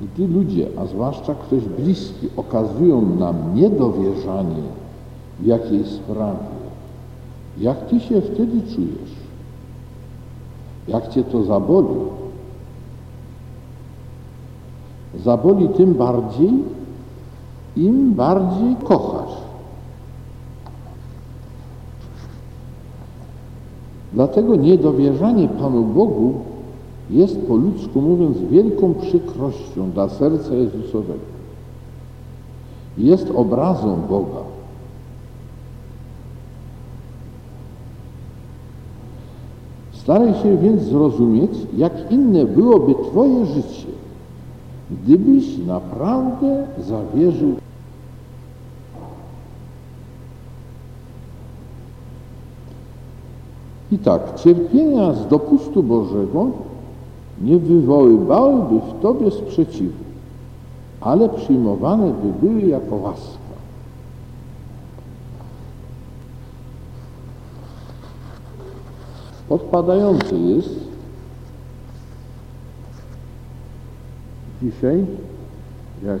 Gdy ludzie, a zwłaszcza ktoś bliski, okazują nam niedowierzanie w jakiejś sprawie, jak ty się wtedy czujesz? Jak cię to zaboli? Zaboli tym bardziej, im bardziej kochasz. Dlatego niedowierzanie Panu Bogu jest po ludzku mówiąc wielką przykrością dla serca Jezusowego. Jest obrazą Boga. Staraj się więc zrozumieć, jak inne byłoby Twoje życie, gdybyś naprawdę zawierzył I tak, cierpienia z dopustu Bożego nie wywoływałyby w Tobie sprzeciwu, ale przyjmowane by były jako łaska. Podpadające jest dzisiaj, jak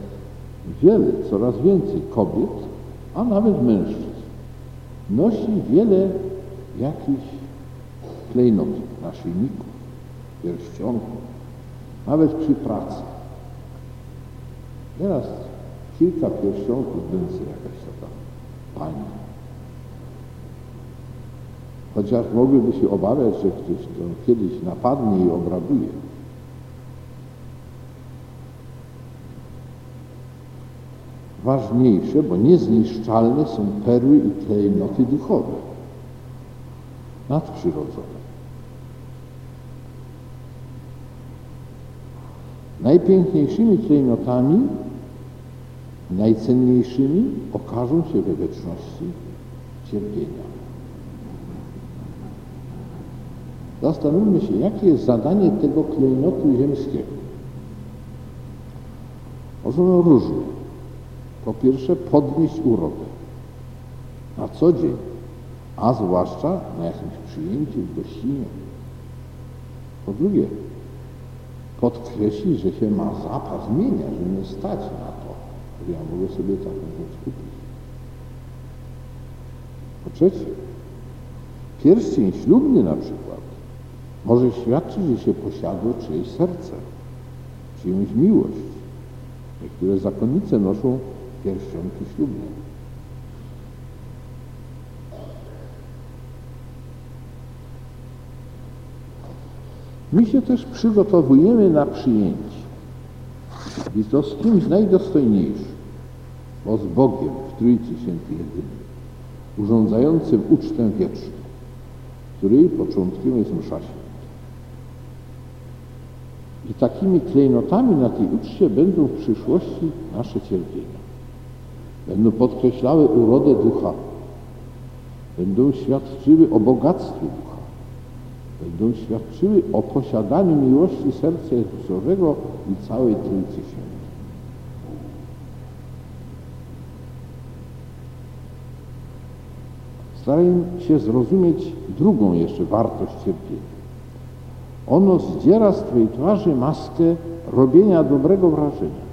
wiele, coraz więcej kobiet, a nawet mężczyzn, nosi wiele jakichś klejnotów, naszyjników, pierścionków, nawet przy pracy. Teraz kilka pierścionków będzie jakaś taka pani. Chociaż mogłyby się obawiać, że ktoś to kiedyś napadnie i obrabuje. Ważniejsze, bo niezniszczalne są perły i klejnoty duchowe, nadprzyrodzone. Najpiękniejszymi klejnotami, najcenniejszymi okażą się we wieczności cierpienia. Zastanówmy się, jakie jest zadanie tego klejnotu ziemskiego. Możemy różne. Po pierwsze, podnieść urodę na co dzień, a zwłaszcza na jakimś przyjęciu, w gościnie. Po drugie, podkreślić, że się ma zapas mienia, że nie stać na to, że ja mogę sobie taką rzecz kupić. Po trzecie, pierścień ślubny na przykład może świadczyć, że się posiadło czyjeś serce, czyjąś miłość. Niektóre zakonnice noszą pierścionki ślubne. My się też przygotowujemy na przyjęcie. I to z kimś najdostojniejszym, bo z Bogiem w Trójcy Świętej Jedyny, urządzającym ucztę wieczną, której początkiem jest msza święta. I takimi klejnotami na tej uczcie będą w przyszłości nasze cierpienia. Będą podkreślały urodę ducha. Będą świadczyły o bogactwie ducha. Będą o posiadaniu miłości serca Jezusowego i całej Trójcy Świętej. Starajmy się zrozumieć drugą jeszcze wartość cierpienia. Ono zdziera z Twojej twarzy maskę robienia dobrego wrażenia.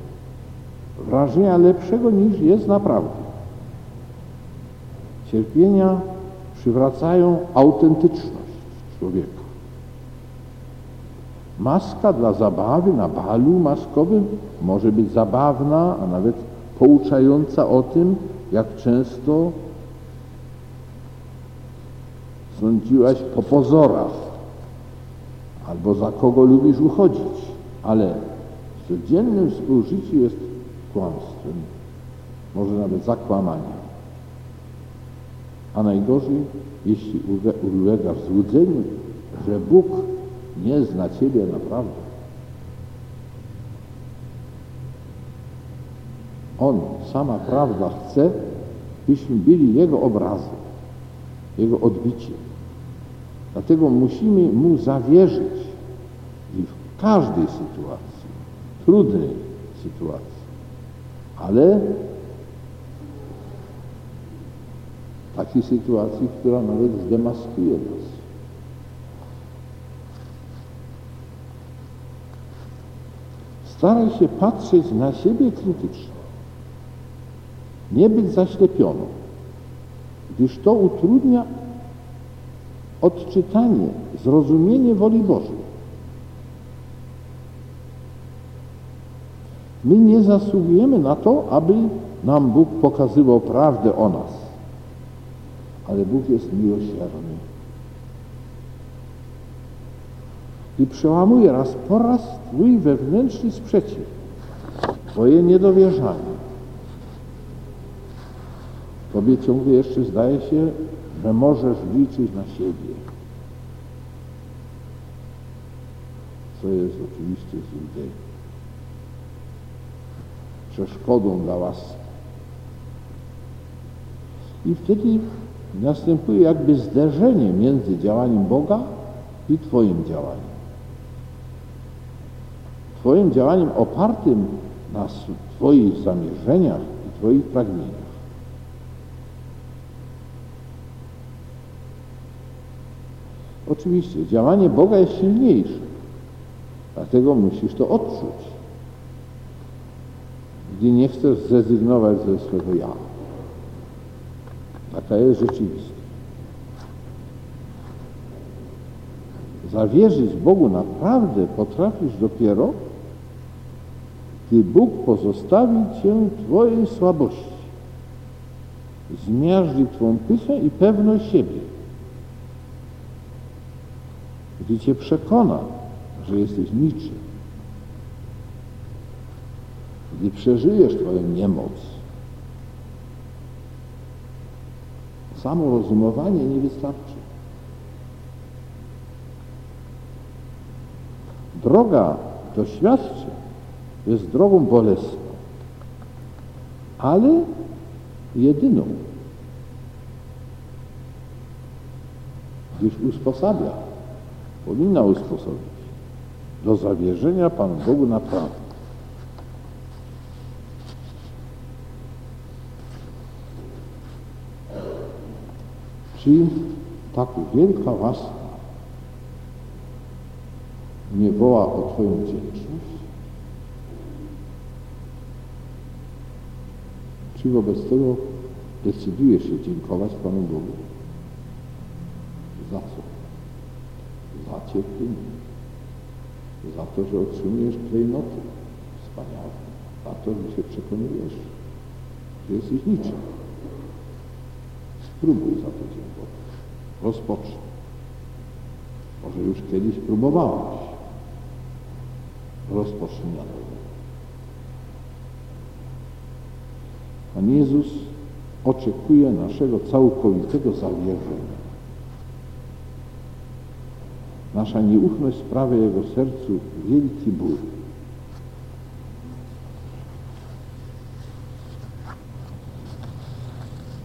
Wrażenia lepszego niż jest naprawdę. Cierpienia przywracają autentyczność człowieka. Maska dla zabawy na balu maskowym może być zabawna, a nawet pouczająca o tym, jak często sądziłaś po pozorach, albo za kogo lubisz uchodzić, ale w codziennym współżyciu jest kłamstwem, może nawet zakłamaniem. A najgorzej, jeśli ulegasz złudzeniu, że Bóg nie zna Ciebie naprawdę. On, sama prawda chce, byśmy byli Jego obrazem, Jego odbiciem. Dlatego musimy Mu zawierzyć i w każdej sytuacji, trudnej sytuacji, ale takiej sytuacji, która nawet zdemaskuje nas. Staraj się patrzeć na siebie krytycznie. Nie być zaślepioną, gdyż to utrudnia odczytanie, zrozumienie woli Bożej. My nie zasługujemy na to, aby nam Bóg pokazywał prawdę o nas. Ale Bóg jest miłosierny. I przełamuje raz po raz Twój wewnętrzny sprzeciw, Twoje niedowierzanie. Tobie ciągle jeszcze zdaje się, że możesz liczyć na siebie. Co jest oczywiście złudem. Przeszkodą dla łaski. I wtedy następuje jakby zderzenie między działaniem Boga i Twoim działaniem. Twoim działaniem opartym na Twoich zamierzeniach i Twoich pragnieniach. Oczywiście działanie Boga jest silniejsze, dlatego musisz to odczuć, gdy nie chcesz zrezygnować ze swego ja. Taka jest rzeczywistość. Zawierzyć Bogu naprawdę potrafisz dopiero, gdy Bóg pozostawi Cię Twojej słabości, zmiażdży Twą pychę i pewność siebie. Gdy Cię przekona, że jesteś niczym, gdy przeżyjesz Twoją niemoc, samo rozumowanie nie wystarczy. Droga doświadczeń jest drogą bolesną, ale jedyną, gdyż usposabia, powinna usposobić do zawierzenia Panu Bogu naprawdę. Czy tak wielka łaska nie woła o Twoją wdzięczność? Czy wobec tego decydujesz się dziękować Panu Bogu? Za co? Za cierpienie. Za to, że otrzymujesz klejnoty wspaniałe. Za to, że się przekonujesz, że jesteś niczym. Spróbuj za to dziękować. Rozpocznij. Może już kiedyś próbowałeś. Rozpocznij na nowo. Pan Jezus oczekuje naszego całkowitego zawierzenia. Nasza nieufność sprawia Jego sercu wielki ból.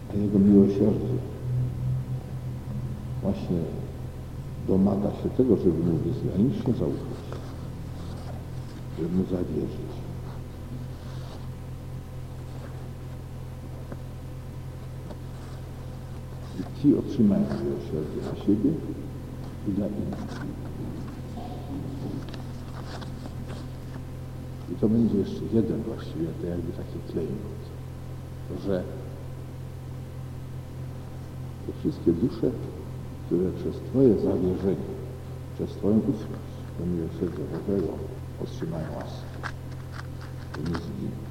A Jego miłosierdzie właśnie domaga się tego, żeby Mu bezgranicznie zaufać, żeby Mu zawierzyć. I ci otrzymają miłosierdzie na siebie i dla innych. I to będzie jeszcze jeden właściwie, to jakby taki klejnot, że te wszystkie dusze, które przez Twoje zawierzenie, przez Twoją ufność do miłosierdzia Bożego otrzymają łaskę, to nie zginą.